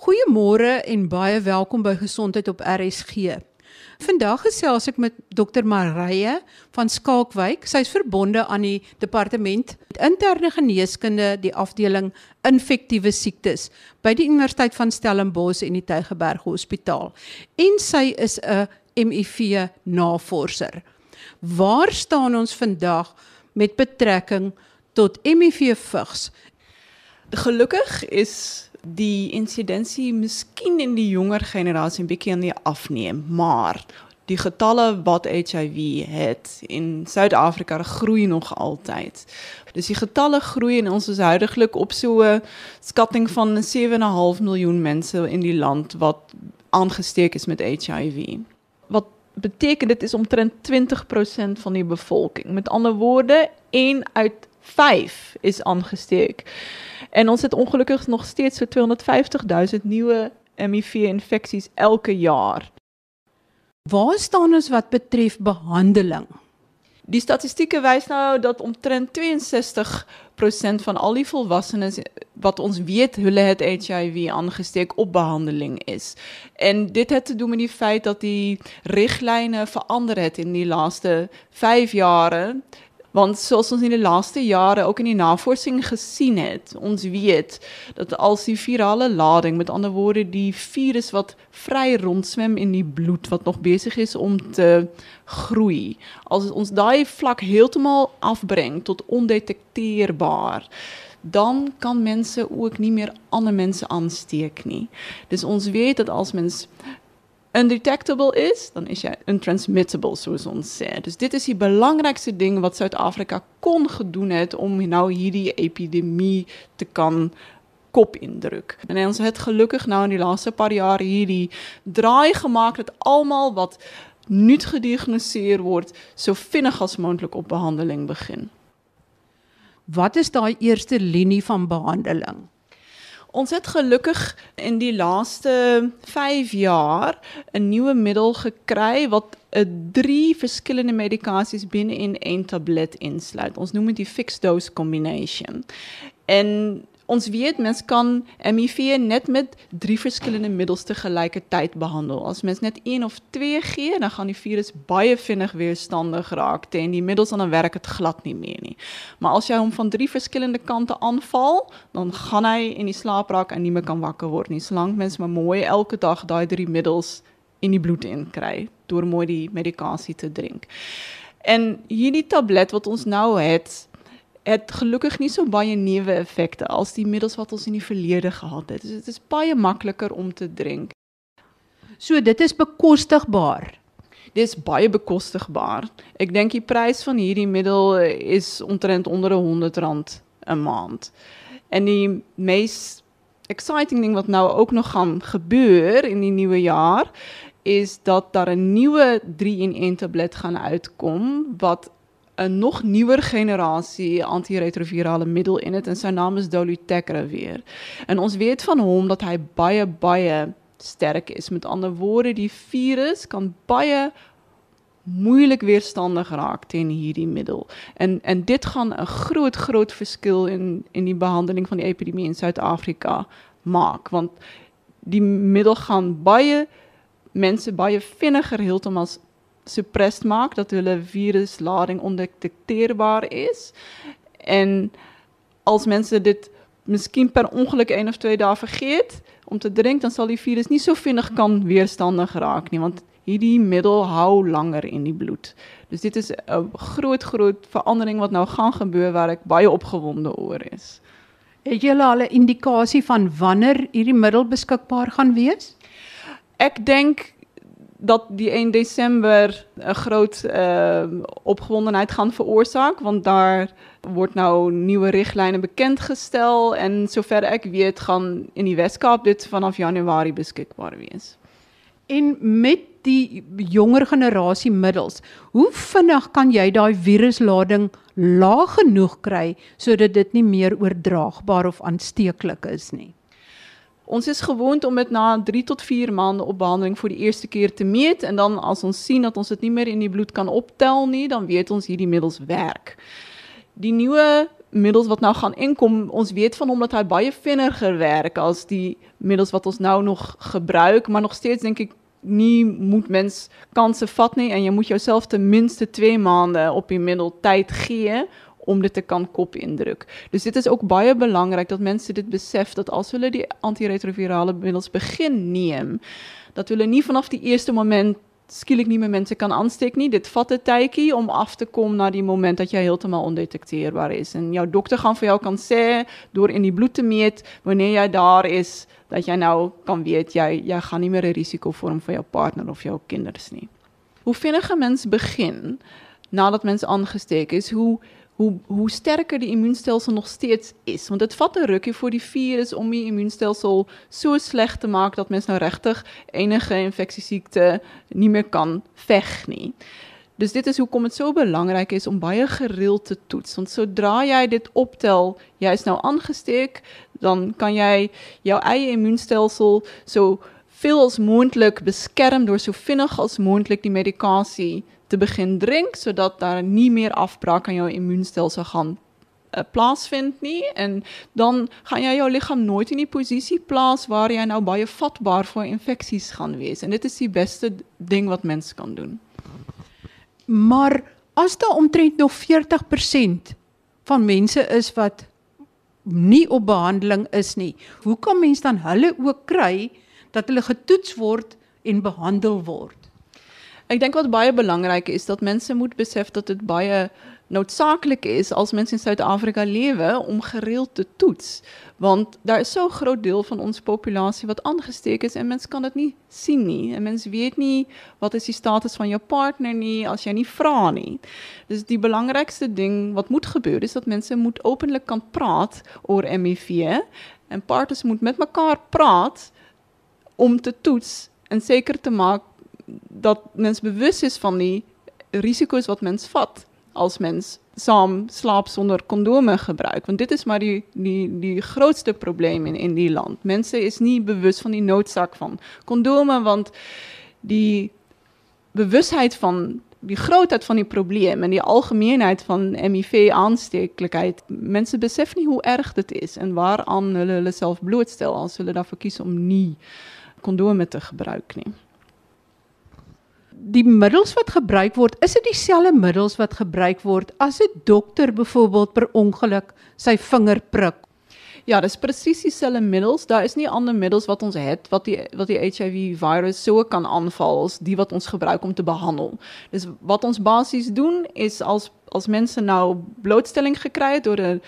Goeiemôre en baie welkom by Gesondheid op RSG. Vandag gesels ek met Dr Marije van Skalkwyk. Sy's verbonde aan die departement interne geneeskunde, die afdeling infektiewe siektes by die Universiteit van Stellenbosch en die Tygerberg Hospitaal. En sy is 'n HIV navorser. Waar staan ons vandag met betrekking tot HIV vigs? Gelukkig is die insidensie miskien in die jonger generasie 'n bietjie aan die afneem, maar die getalle wat HIV het in Suid-Afrika groei nog altyd. Dus die getalle groei en ons is huidigelik op so 'n van 7,5 miljoen mense in die land wat aangesteek is met HIV. Wat beteken dit is omtrent 20% van die bevolking. Met ander woorde, 1 uit 5 is aangesteek. En ons het ongelukkig nog steeds so 250.000 nuwe HIV-infeksies elke jaar. Waar staan ons wat betref behandeling? Die statistieke wys nou dat omtrent 62% van al die volwassenes wat ons weet hulle het HIV aangesteek op behandeling is. En dit het te doen met die feit dat die riglyne verander het in die laaste 5 jare Want soos ons in die laaste jare ook in die navorsing gesien het, ons weet dat als die virale lading, met ander woorde die virus wat vry rondswem in die bloed wat nog besig is om te groei, as ons daai vlak heeltemal afbring tot ondetekteerbaar, dan kan mense ook nie meer ander mense aansteek nie. Dus ons weet dat as mens undetectable is, dan is jy untransmittable soos ons sê. Dus dit is die belangrikste ding wat Suid-Afrika kon gedoen het om nou hierdie epidemie te kan kop indruk. En ons het gelukkig nou in die laaste paar jaar hierdie draai gemaak dat almal wat nuut gediagnoseer word, so vinnig as moontlik op behandeling begin. Wat is daai eerste linie van behandeling? Ons gelukkig in die laaste 5 jaar 'n nuwe middel gekry wat 'n drie verskillende medikasies binne in een tablet insluit. Ons noem dit die fixed dose combination. En ons weet mens kan HIV net met drie verskillende middels te gelykertyd behandel. As mens net een of twee gee, dan gaan die virus baie vinnig weerstandig raak teen die middels en dan werk dit glad nie meer nie. Maar as jy hom van drie verskillende kante aanval, dan gaan hy in die slaap raak en nie meer kan wakker word nie. Solank mens maar mooi elke dag daai drie middels in die bloed in kry deur mooi die medikasie te drink. En hierdie tablet wat ons nou het, het gelukkig nie so baie neeweffekte as die middels wat ons in die verlede gehad het. Dus dit is baie makliker om te drink. So dit is bekostigbaar. Dit is baie bekostigbaar. Ek dink die prys van hierdie middel is omtrent onder R100 'n maand. En die mees exciting ding wat nou ook nog gaan gebeur in die nuwe jaar is dat daar 'n nuwe 3-in-1 tablet gaan uitkom wat 'n nog nuwer generasie antiretrovirale middel in het en sy naam is dolutegravir. En ons weet van hom dat hy baie baie sterk is. Met ander woorde, die virus kan baie moeilik weerstandig raak teen hierdie middel. En en dit gaan 'n groot groot verskil in in die behandeling van die epidemie in Suid-Afrika maak want die middel gaan baie mense baie vinniger heeltemal suppressed maak dat hulle viruslading ondetekteerbaar is. En als mense dit miskien per ongeluk een of twee dae vergeet om te drink, dan sal die virus nie so vinnig kan weerstandig nie, want hierdie middel hou langer in die bloed. Dus dit is 'n groot groot verandering wat nou gaan gebeur waar ek baie opgewonde oor is. Het julle al 'n indikasie van wanneer hierdie middel beskikbaar gaan wees? Ek dink dat die 1 Desember 'n groot uh, opgewondenheid gaan veroorsaak want daar word nou nuwe riglyne bekendgestel en sover ek weet gaan in die Weskaap dit vanaf Januarie beskikbaar wees. En met die jonger generasie middels, hoe vinnig kan jy daai viruslading laag genoeg kry sodat dit nie meer oordraagbaar of aansteeklik is nie? Ons is gewoond om dit na 3 tot 4 maande op behandeling vir die eerste keer te meet. En dan as ons sien dat ons dit nie meer in die bloed kan optel nie, dan weet ons hierdie middels werk. die nuwe middels wat nou gaan inkom, ons weet van hom dat hy baie vinniger werk as die middels wat ons nou nog gebruik, maar nog steeds dink ek nie moet mens kanse vat nie. En jy moet jouself ten minste 2 maande op die middel tyd gee om dit te kan kop indruk. Dus dit is ook baie belangrik dat mense dit besef dat as hulle die antiretrovirale middels begin neem, dat hulle nie vanaf die eerste moment skielik nie meer mense kan aansteek nie. Dit vat 'n tydjie om af te kom na die moment dat jy heeltemal ondetekteerbaar is. En jou dokter gaan vir jou kan sê deur in die bloed te meet wanneer jy daar is dat jy nou kan weet jy jy gaan nie meer 'n risiko vorm vir jou partner of jou kinders nie. Hoe vinniger mens begin nadat mens aangesteek is, hoe hoe hoe sterker die immuunstelsel nog steeds is want dit vat 'n rukkie voor die virus om die immuunstelsel so sleg te maak dat mens nou regtig enige infeksiesiekte nie meer kan nie. Dus dit is hoekom dit so belangrik is om baie gereeld te toets. Want sodra jy dit optel, jy is nou aangesteek, dan kan jy jou eie immuunstelsel so veel as moontlik beskerm deur so vinnig as moontlik die medikasie te begin drink sodat daar nie meer afbraak aan jou immuunstelsel gaan uh, plaasvind nie en dan gaan jy jou liggaam nooit in die posisie plaas waar jy nou baie vatbaar vir infeksies gaan wees en dit is die beste ding wat mens kan doen. Maar as daar omtrent nog 40% van mense is wat nie op behandeling is nie, hoe kan mens dan hulle ook kry dat hulle getoets word en behandel word? Ek dink wat baie belangrik is dat mense moet besef dat dit baie noodsaaklik is as mense in Suid-Afrika lewe om gereeld te toets. Want daar is so 'n groot deel van ons populasie wat aangesteek is en mense kan dit nie sien nie. En mense weet nie wat is die status van jou partner nie as jy nie vra nie. Dis die belangrikste ding wat moet gebeur is dat mense moet openlik kan praat oor HIV en partners moet met mekaar praat om te toets en seker te maak dat mens bewus is van die risiko's wat mens vat als mens saam slaap sonder kondome gebruik want dit is maar die die die grootste probleem in in die land. Mense is nie bewus van die noodsaak van kondome want die bewusheid van die grootheid van die probleem en die algemeenheid van HIV aansteeklikheid. Mense besef nie hoe erg dit is en waaraan hulle hulle self blootstel as hulle daarvoor kies om nie kondome te gebruik nie die middels wat gebruik word, is dit dieselfde middels wat gebruik word as 'n dokter byvoorbeeld per ongeluk sy vinger prik? Ja, dis presies dieselfde middels. Daar is nie ander middels wat ons het wat die wat die HIV virus so kan aanval as die wat ons gebruik om te behandel. Dis wat ons basies doen is as as mense nou blootstelling gekry het deur 'n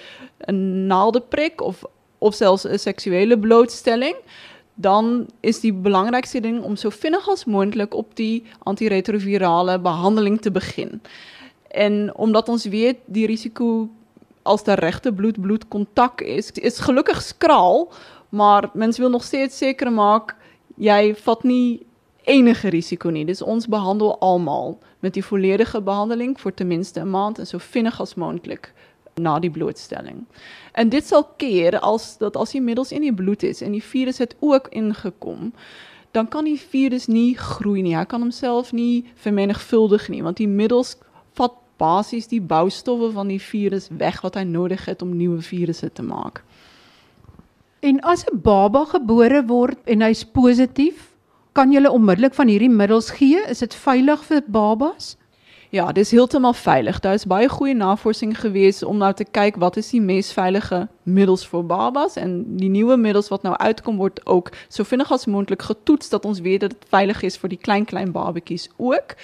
'n naaldeprik of of selfs seksuele blootstelling, dan is die belangrikste ding om so vinnig as moontlik op die antiretrovirale behandeling te begin. En omdat ons weet die risiko as daar regte bloed-bloed kontak is, is gelukkig skraal, maar mens wil nog steeds seker maak jy vat nie enige risiko nie. Dis ons behandel almal met die volledige behandeling vir ten minste 'n maand en so vinnig as moontlik na die blootstelling. En dit sal keer as dat as die middels in die bloed is en die virus het ook ingekom, dan kan die virus nie groei nie. Hy kan homself nie vermenigvuldig nie want die middels vat basies die boustowwe van die virus weg wat hy nodig het om nuwe virusse te maak. En as 'n baba gebore word en hy's positief, kan jy onmiddellik van hierdie middels gee? Is dit veilig vir babas? Ja, dis heeltemal veilig. Daar is baie goeie navorsing gewees om nou te kyk wat is die mees veilige middels vir babas en die nuwe middels wat nou uitkom word ook so vinnig as moontlik getoets dat ons weet dat dit veilig is vir die klein klein babatjies ook.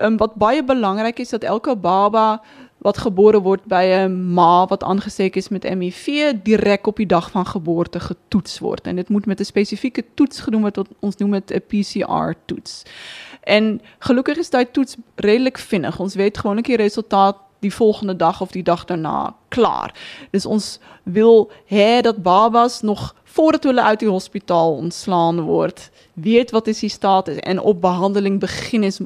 Ehm wat baie belangrik is dat elke baba wat gebore word by 'n ma wat aangesteek is met HIV direk op die dag van geboorte getoets word en dit moet met 'n spesifieke toets gedoen word wat ons noem dit 'n PCR toets. En gelukkig is daai toets redelik vinnig. Ons weet gewoonlik die resultaat die volgende dag of die dag daarna klaar. Dus ons wil hê dat babas nog voordat hulle uit die hospitaal ontslaan word, weet wat is die status en op behandeling begin is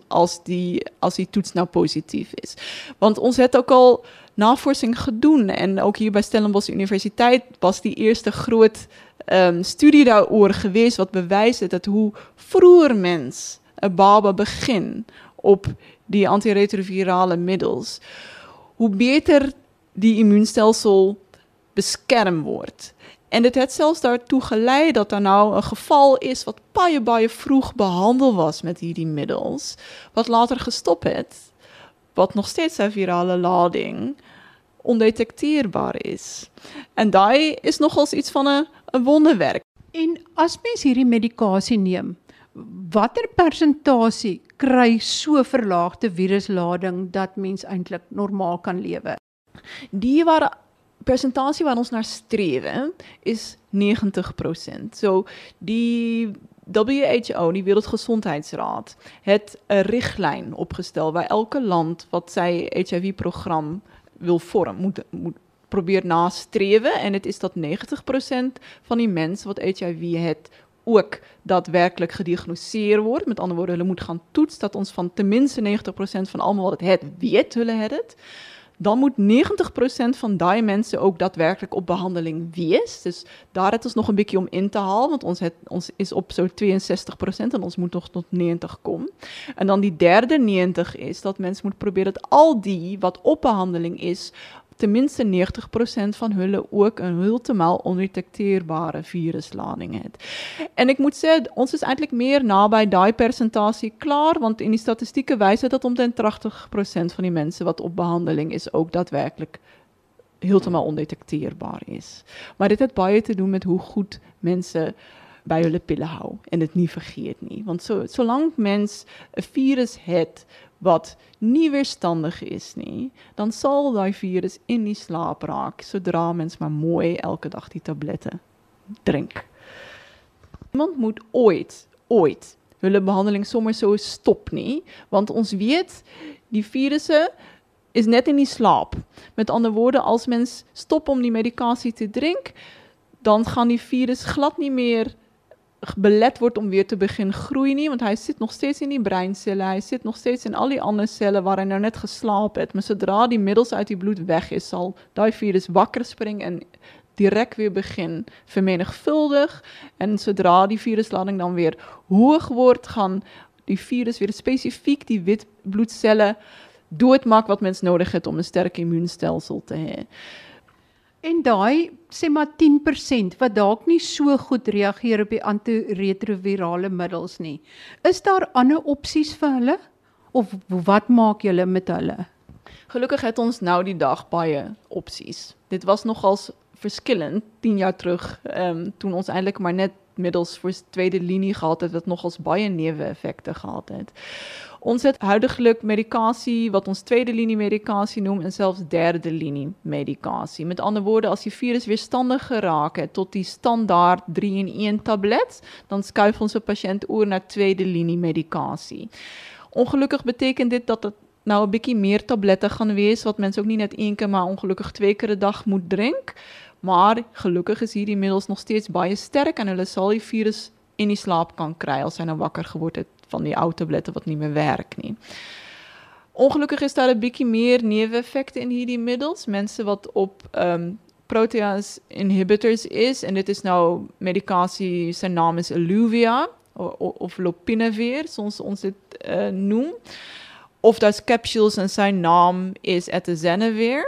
die as die toets nou positief is. Want ons het ook al navorsing gedoen en ook hier by Stellenbosch Universiteit was die eerste groot ehm studie daaroor gewees wat bewys dat hoe vroeër mens baba begin op die antiretrovirale middels, hoe beter die immuunstelsel beskerm word. En dit het selfs daartoe gelei dat daar nou 'n geval is wat baie baie vroeg behandel was met hierdie middels, wat later gestop het, wat nog steeds 'n virale lading ondetekteerbaar is. En daai is nogals iets van 'n 'n wonderwerk. En as mens watter persentasie kry so verlaagde viruslading dat mens eintlik normaal kan lewe? Die waar persentasie wat ons na streef is 90%. So die WHO, die Wêreldgesondheidsraad, het 'n riglyn opgestel waar elke land wat sy HIV-program wil vorm, moet moet probeer nastrewe en dit is dat 90% van die mense wat HIV het ook daadwerklik gediagnoseer word. Met ander woorde, hulle moet gaan toets dat ons van ten minste 90% van almal wat het weet hulle het dan moet 90% van daai mense ook daadwerklik op behandeling wees. Dus daar het ons nog 'n bietjie om in te haal want ons het ons is op so 62% en ons moet nog tot 90 kom. En dan die derde 90 is dat mense moet probeer dat al die wat op behandeling is ten minste 90% van hulle ook 'n heeltemal ondetekteerbare viruslading het. En ek moet sê ons is eintlik meer naby daai persentasie klaar want in die statistieke wys dit dat omtrent 80% van die mense wat op behandeling is ook daadwerklik heeltemal ondetekteerbaar is. Maar dit het baie te doen met hoe goed mense by hulle pille hou en dit nie vergeet nie want so solank mens 'n virus het wat nie weerstandig is nie, dan sal daai virus in die slaap raak sodra mens maar mooi elke dag die tablette drink. Iemand moet ooit ooit hulle behandeling sommer so stop nie, want ons weet die virusse is net in die slaap. Met ander woorde, as mens stop om die medikasie te drink, dan gaan die virus glad nie meer belet word om weer te begin groei nie want hy sit nog steeds in die breinselle hy sit nog steeds in al die ander selle waar hy nou net geslaap het maar sodra die middels uit die bloed weg is sal daai virus wakker spring en direk weer begin vermenigvuldig. En sodra die viruslading dan weer hoog word gaan die virus weer spesifiek die wit bloedselle doodmaak wat mens nodig het om 'n sterk immuunstelsel te hê En daai sê maar 10% wat dalk nie so goed reageer op die antiretrovirale middels nie. Is daar ander opsies vir hulle of wat maak julle met hulle? Gelukkig het ons nou die dag baie opsies. Dit was nogals verskillend 10 jaar terug, ehm um, toe ons eintlik maar net middels vir tweede linie gehad het wat nogals baie neeweffekte gehad het. Ons het huidigelik medikasie wat ons tweede linie medikasie noem en selfs derde linie medikasie. Met ander woorde, as die virus weerstandig geraak het tot die standaard 3-in-1 tablet, dan skuif ons 'n pasiënt oor na tweede linie medikasie. Ongelukkig beteken dit dat dit nou 'n bietjie meer tablette gaan wees wat mense ook nie net een keer maar ongelukkig twee keer 'n dag moet drink. Maar gelukkig is hierdie middels nog steeds baie sterk en hulle sal die virus in die slaap kan kry as hy nou wakker geword het van die ou tablette wat nie meer werk nie. Ongelukkig is daar 'n bietjie meer neeweffekte in hierdie middels. Mense wat op ehm protease inhibitors is en dit is nou medikasie se naam is Illuvia of, of lopinavir, soos ons dit uh, noem. Of daar's capsules en sy naam is atazanavir.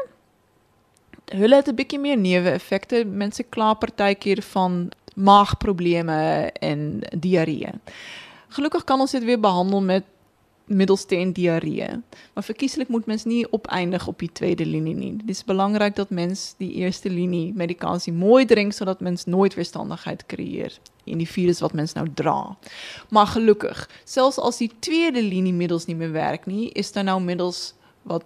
Hulle het 'n bietjie meer neeweffekte. Mense kla partykeer van maagprobleme en diarree. Gelukkig kan ons dit weer behandel met middelsteen diarree. Maar verkieslik moet mens nie opeindig op die tweede linie nie. Dit is belangrik dat mens die eerste linie medikasie mooi drink sodat mens nooit weerstandigheid creëer in die virus wat mens nou dra. Maar gelukkig, selfs as die tweede linie middels nie meer werk nie, is daar nou middels wat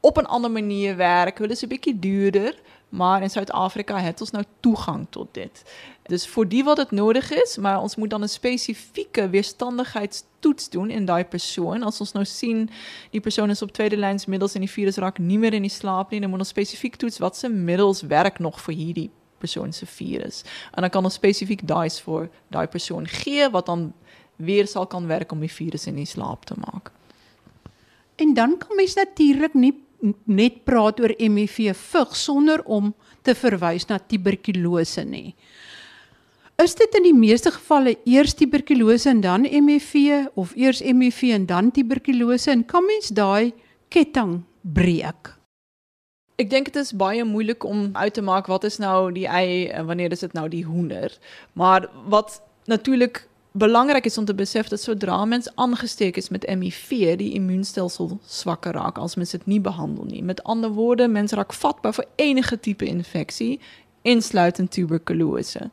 op 'n ander manier werk. Hulle is 'n bietjie duurder, maar in Suid-Afrika het ons nou toegang tot dit. Dus voor die wat het nodig is, maar ons moet dan een specifieke weerstandigheidstoets doen in die persoon. Als ons nou zien, die persoon is op tweede lijns middels en die virus raakt niet meer in die slaap dan moet ons specifiek toetsen wat zijn middels werk nog voor hierdie persoon se virus. En dan kan ons spesifiek daai voor daai persoon gee wat dan weer sal kan werk om die virus in die slaap te maak. En dan kan mens natuurlik nie net praat oor HIV vigs sonder om te verwys na tuberkulose nie. Is dit in die meeste gevalle eers tuberkulose en dan HIV of eers HIV en dan tuberkulose en kan mens daai ketting breek? Ik denk het is baie moeilijk om uit te maken wat is nou die ei en wanneer is het nou die hoender. Maar wat natuurlijk belangrijk is om te beseffen dat zodra mens aangesteken is met MIV, die immuunstelsel zwakker raakt als mensen het niet behandelen. Met andere woorden, mensen raakt vatbaar voor enige type infectie, insluitend tuberculose.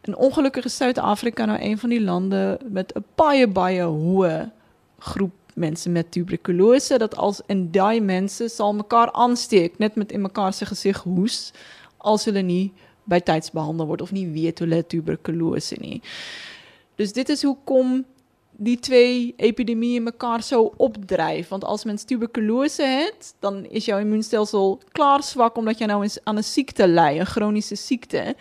En ongelukkig is Zuid-Afrika nou een van die landen met een baie, baie hoge groep mensen met tuberculose. Dat als en die mensen zal elkaar aansteek, net met in elkaar zijn gezicht hoes, als hulle niet bij tijds behandeld wordt of niet hulle tuberculose niet. Dus dit is hoe kom die twee epidemieën elkaar zo opdrijven. Want als mensen tuberculose heeft, dan is jouw immuunstelsel klaar zwak omdat je nou eens aan een ziekte lijdt, een chronische ziekte.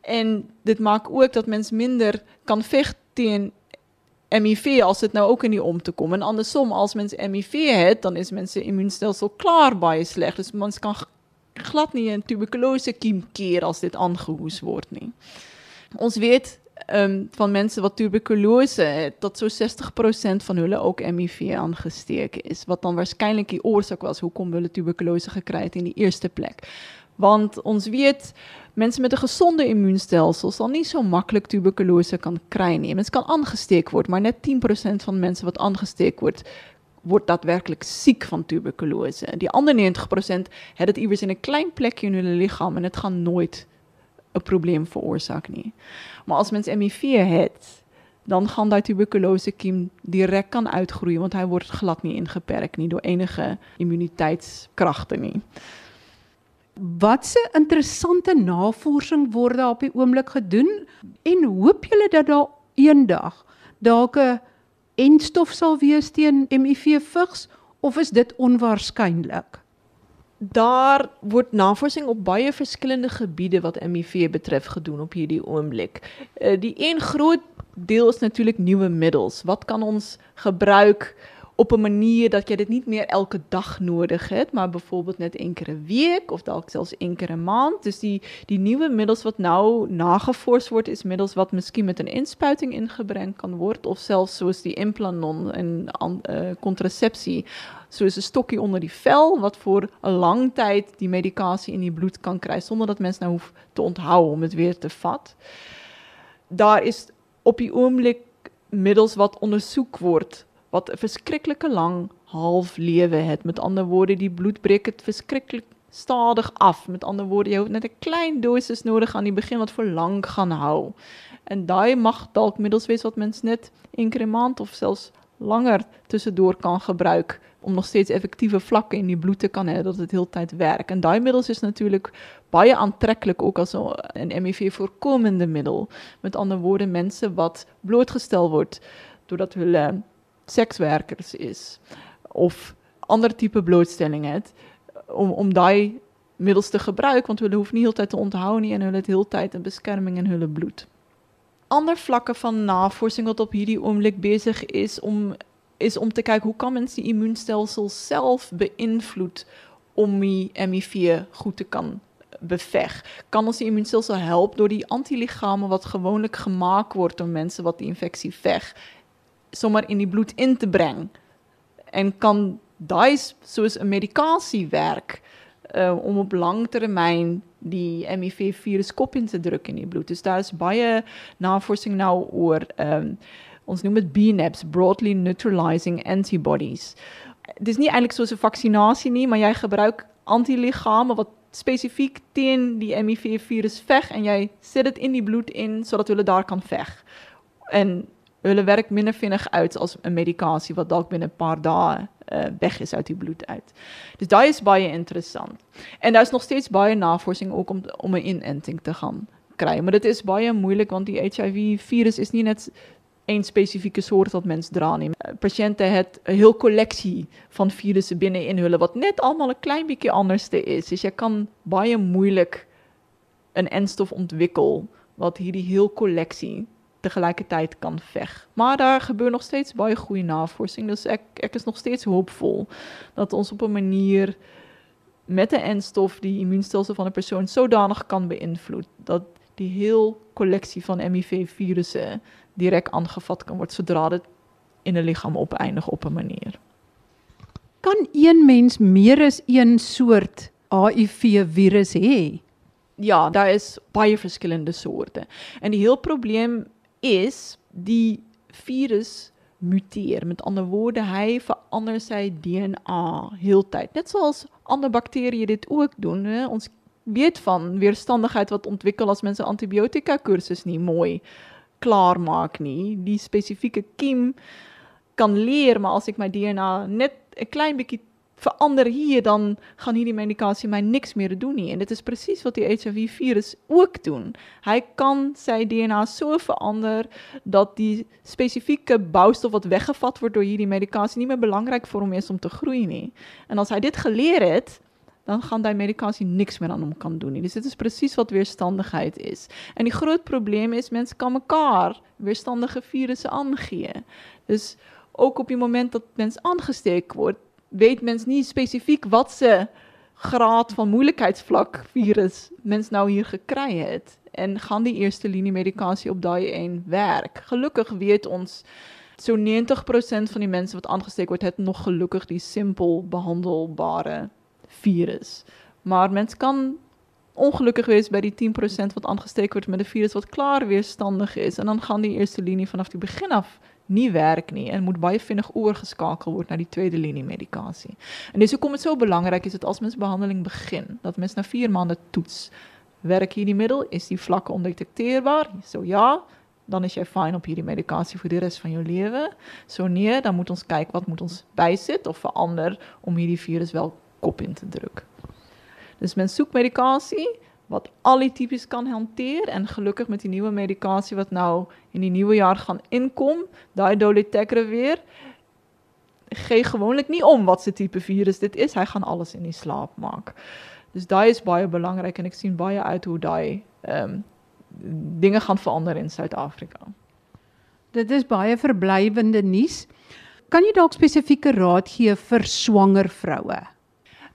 En dit maakt ook dat mensen minder kan vechten tegen MIV als het nou ook in die om te komen. En andersom, als mensen MIV heeft, dan is mensen immuunstelsel klaar bij je slecht. Dus mensen kan glad niet een tuberculose kiem keren als dit aangehoest wordt. Nie. Ons weet um, van mensen wat tuberculose heeft, dat zo'n 60% van hun ook MIV aangesteken is. Wat dan waarschijnlijk die oorzaak was, hoe komen we tuberculose gekregen in die eerste plek. Want ons weet, mensen met een gezonde immuunstelsel zal niet zo makkelijk tuberculose kan krijgen. Mensen kan aangesteken worden, maar net 10% van mensen wat aangesteken wordt, wordt daadwerkelijk ziek van tuberculose. Die andere 90% heeft het immers in een klein plekje in hun lichaam en het gaat nooit een probleem veroorzaken. Nie. Maar als mensen MIV heeft, dan gaan die tuberculose kiem direct kan uitgroeien, want hij wordt glad niet ingeperkt, niet door enige immuniteitskrachten nie. Wat se interessante navorsing word daar op die oomblik gedoen en hoop julle dat daar eendag dalk 'n enstof sal wees teen HIV vigs of is dit onwaarskynlik? Daar word navorsing op baie verskillende gebiede wat HIV betref gedoen op hierdie oomblik. Uh, die een groot deel is natuurlik nuwe middels. Wat kan ons gebruik op een manier dat je dit niet meer elke dag nodig hebt, maar bijvoorbeeld net één keer een week of zelfs één keer een maand. Dus die, die nieuwe middels wat nou nagevoerd wordt, is middels wat misschien met een inspuiting ingebrengd kan worden, of zelfs zoals die implanon en uh, contraceptie, zoals een stokje onder die vel, wat voor een lang tijd die medicatie in die bloed kan krijgen, zonder dat mensen nou hoeft te onthouden om het weer te vat. Daar is op die ogenblik middels wat onderzoek wordt wat 'n verskriklike lang half lewe het. Met ander woorde, die bloed breek dit stadig af. Met ander woorde, jy het net 'n klein dosis nodig aan die begin wat vir lank gaan hou. En daai mag dalk middels wat mens net een maand of selfs langer tussendoor kan gebruik om nog steeds effektiewe vlakke in die bloed te kan hê dat dit heeltyd werk. En daai middels is natuurlik baie aantreklik ook as 'n HIV voorkomende middel. Met ander woorde, mense wat blootgestel word doordat hulle sekswerkers is of ander tipe blootstelling het om om daai middels te gebruik want hulle hoef nie heeltyd te onthou nie en hulle het heeltyd 'n beskerming in hulle bloed. Ander vlakke van navorsing wat op hierdie oomblik besig is om is om te kyk hoe kan mens die immuunstelsel self beïnvloed om die HIV goed te kan beveg. Kan ons die immuunstelsel help deur die antiliggame wat gewoonlik gemaak word om mense wat die infeksie veg sommer in die bloed in te brengen. En kan daai soos 'n medikasie werk uh, om op lang termyn die HIV virus kop in te druk in die bloed. Dus daar is baie navorsing nou oor um, ons noem dit BNABs, broadly neutralizing antibodies. Dit is nie eintlik soos 'n vaksinasie nie, maar jy gebruik antiliggame wat spesifiek teen die HIV virus veg en jy sit dit in die bloed in sodat hulle daar kan veg. En hulle werk minder vinnig uit as 'n medikasie wat dalk binne 'n paar dae uh, weg is uit die bloed uit. Dus daai is baie interessant. En daar is nog steeds baie navorsing ook om om 'n inenting te gaan kry, maar dit is baie moeilik want die HIV virus is nie net een spesifieke soort wat mens dra nie. Eh, pasiënte het heel kolleksie van virusse binne in hulle wat net almal 'n klein bietjie anderste is. Dus jy kan baie moeilik 'n enstof ontwikkel wat hierdie heel kolleksie tegelijkertijd kan veg. Maar daar gebeurt nog steeds baie goede navorsing. Dus ik, ik is nog steeds hoopvol dat ons op een manier met de enstof die immuunstelsel van een persoon zodanig kan beïnvloeden dat die heel collectie van MIV-virussen direct aangevat kan worden zodra het in het lichaam opeindigt op een manier. Kan een mens meer as een soort HIV virus hê? Ja, daar is baie verskillende soorte. En die heel probleem is die virus muteer. Met ander woorde, hy verander sy DNA heeltyd. Net soos ander bakterieë dit ook doen, hè? Ons weet van weerstandigheid wat ontwikkel as mense antibiotika kursus nie mooi klaar maak nie. Die spesifieke kiem kan leer, maar as ek my DNA net 'n klein bietjie verander hier dan gaan hierdie medikasie my niks meer doen nie en dit is presies wat die HIV virus ook doen. Hy kan sy DNA so verander dat die spesifieke boustof wat weggevat word deur hierdie medikasie nie meer belangrik vir hom is om te groei nie. En as hy dit geleer het, dan gaan daai medikasie niks meer aan hom kan doen nie. Dis dit is presies wat weerstandigheid is. En die groot probleem is mense kan mekaar weerstandige virusse aangee. Dus ook op die moment dat mens aangesteek word, weet mens nie spesifiek wat se graad van moeilikheidsvlak virus mens nou hier gekry het en gaan die eerste linie medikasie op daai een werk. Gelukkig weet ons so 90% van die mense wat aangesteek word het nog gelukkig die simpel behandelbare virus. Maar mens kan ongelukkig wees by die 10% wat aangesteek word met 'n virus wat klaar weerstandig is en dan gaan die eerste linie vanaf die begin af nie werk nie en moet baie vinnig oorgeskakel word na die tweede linie medikasie. En dis hoekom dit so belangrik is dat as mens behandeling begin, dat mens na 4 maande toets. Werk hierdie middel? Is die vlakke ondetekteerbaar? So ja, dan is jy fyn op hierdie medikasie vir die res van jou lewe. So nee, dan moet ons kyk wat moet ons bysit of verander om hierdie virus wel kop in te druk. Dus men soek medikasie wat al die tipes kan hanteer en gelukkig met die nuwe medikasie wat nou in die nuwe jaar gaan inkom, daai dolutegravir gee gewoonlik nie om wat se tipe virus dit is, hy gaan alles in die slaap maak. Dus daai is baie belangrik en ek sien baie uit hoe daai ehm um, dinge gaan verander in Suid-Afrika. Dit is baie verblywende nuus. Kan jy dalk spesifieke raad gee vir swanger vroue?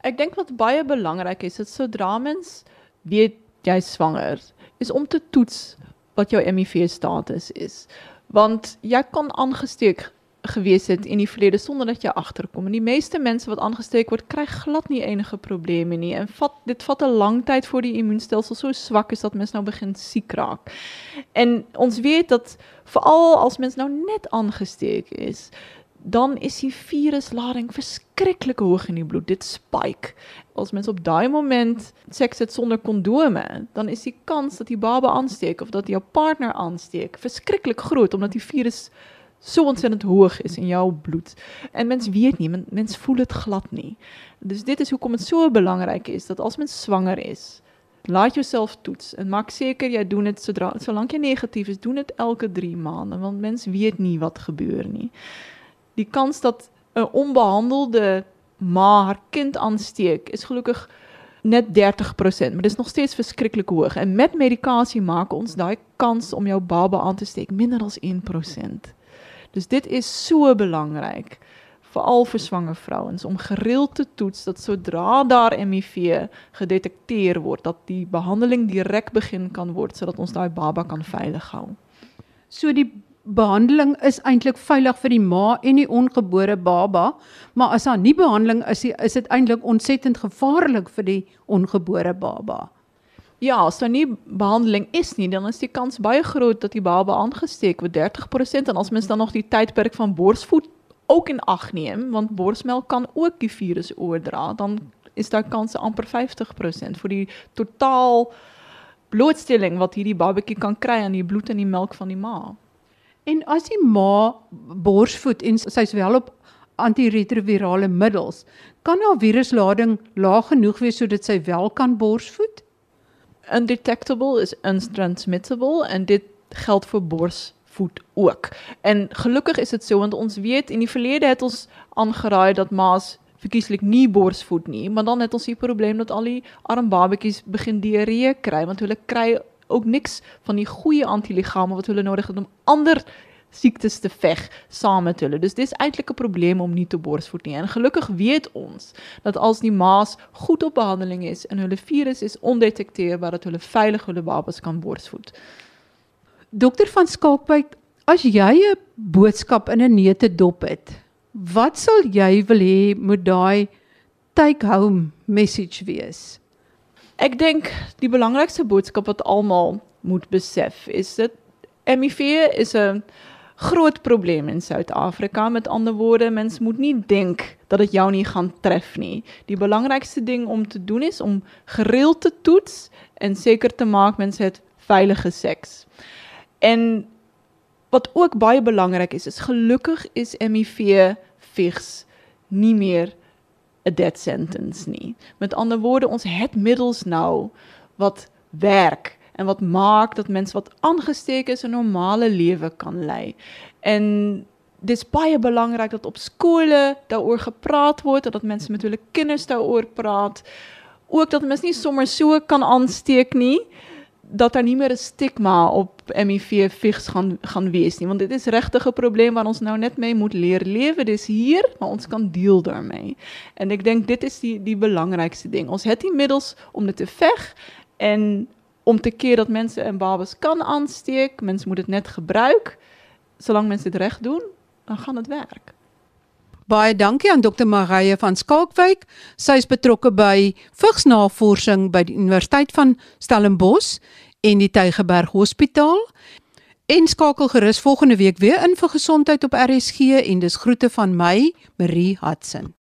Ek dink wat baie belangrik is, is sodra mens weet jy swanger, is om te toets wat jou HIV status is. Want jy kan aangesteek gewees het in die verlede sonder dat jy agterkom. En die meeste mense wat aangesteek word, kry glad nie enige probleme nie. En vat dit vat 'n lang tyd voor die immuunstelsel so swak is dat mens nou begin siek raak. En ons weet dat veral as mens nou net aangesteek is, dan is die viruslading verskriklik hoog in die bloed. Dit spike. As mens op daai moment seks het sonder kondome, dan is die kans dat die baba aansteek of dat jou partner aansteek verskriklik groot omdat die virus so ontsettend hoog is in jou bloed. En mens weet nie, mens, mens voel dit glad nie. Dus dit is hoekom dit so belangrik is dat as mens swanger is, laat jouself toets en maak seker jy doen dit sodra solank jy negatief is, doen dit elke 3 maande want mens weet nie wat gebeur nie die kans dat 'n onbehandelde ma haar kind aansteek is gelukkig net 30%, maar dit is nog steeds verskriklik hoog. En met medikasie maak ons daai kans om jou baba aan te steek minder as 1%. Dus dit is so belangrik veral vir swanger vrouens om gereeld te toets dat sodra daar HIV gedetekteer word dat die behandeling direk begin kan word sodat ons daai baba kan veilig hou. So die behandeling is eintlik veilig vir die ma en die ongebore baba, maar as daar nie behandeling is, is dit eintlik ontsettend gevaarlik vir die ongebore baba. Ja, as daar nie behandeling is nie, dan is die kans baie groot dat die baba aangesteek word 30% en as mens dan nog die tydperk van borsvoed ook in ag neem, want borsmelk kan ook die virus oordra, dan is daar kans amper 50% vir die totaal blootstelling wat hierdie babatjie kan kry aan die bloed en die melk van die ma. En as die ma borsvoed en sy's wel op antiretrovirale middels, kan haar viruslading laag genoeg wees sodat sy wel kan borsvoed? Undetectable is untransmittable en dit geld vir borsvoed ook. En gelukkig is dit so want ons weet in die verlede het ons aangeraai dat ma's verkieslik nie borsvoed nie, maar dan het ons die probleem dat al die arm babetjies begin diarree kry want hulle kry ook niks van die goeie antiliggame wat hulle nodig het om ander siektes te veg saam met hulle. Dus dis eintlik 'n probleem om nie te borsvoed nie. En gelukkig weet ons dat as die ma's goed op behandeling is en hulle virus is ondetekteerbaar dat hulle veilig hulle babas kan borsvoed. Dokter van Skalkwyk, as jy 'n boodskap in 'n neute dop het, wat sal jy wil hê moet daai take-home message wees? Ek dink die belangrikste boodskap wat almal moet besef is dat HIV is 'n groot probleem in Suid-Afrika. Met ander woorde, mens moet nie dink dat dit jou nie gaan tref nie. Die belangrikste ding om te doen is om gereeld te toets en seker te maak mense het veilige seks. En wat ook baie belangrik is, is gelukkig is HIV vigs nie meer 'n death sentence nie. Met ander woorde, ons het middels nou wat werk en wat maak dat mense wat aangesteek is 'n normale lewe kan lei. En dis baie belangrik dat op skole daaroor gepraat word en dat mense met hulle kinders daaroor praat. Ook dat mense nie sommer so kan aansteek nie dat daar nie meer 'n stigma op HIV vigs gaan gaan wees want dit is regtig 'n probleem waar ons nou net mee moet leer lewe dis hier maar ons kan deel daarmee. En ek dink dit is die die belangrikste ding. Ons het die middels om dit te veg en om te keer dat mense en babas kan aansteek. Mense moet dit net gebruik. Solank mense dit reg doen dan gaan dit werk Baie dankie aan Dr. Marije van Skalkwyk. Sy is betrokke by vigsnavorsing by die Universiteit van Stellenbosch en die Tygerberg Hospitaal. En skakel gerus volgende week weer in vir gesondheid op RSG en dis groete van my, Marie Hudson.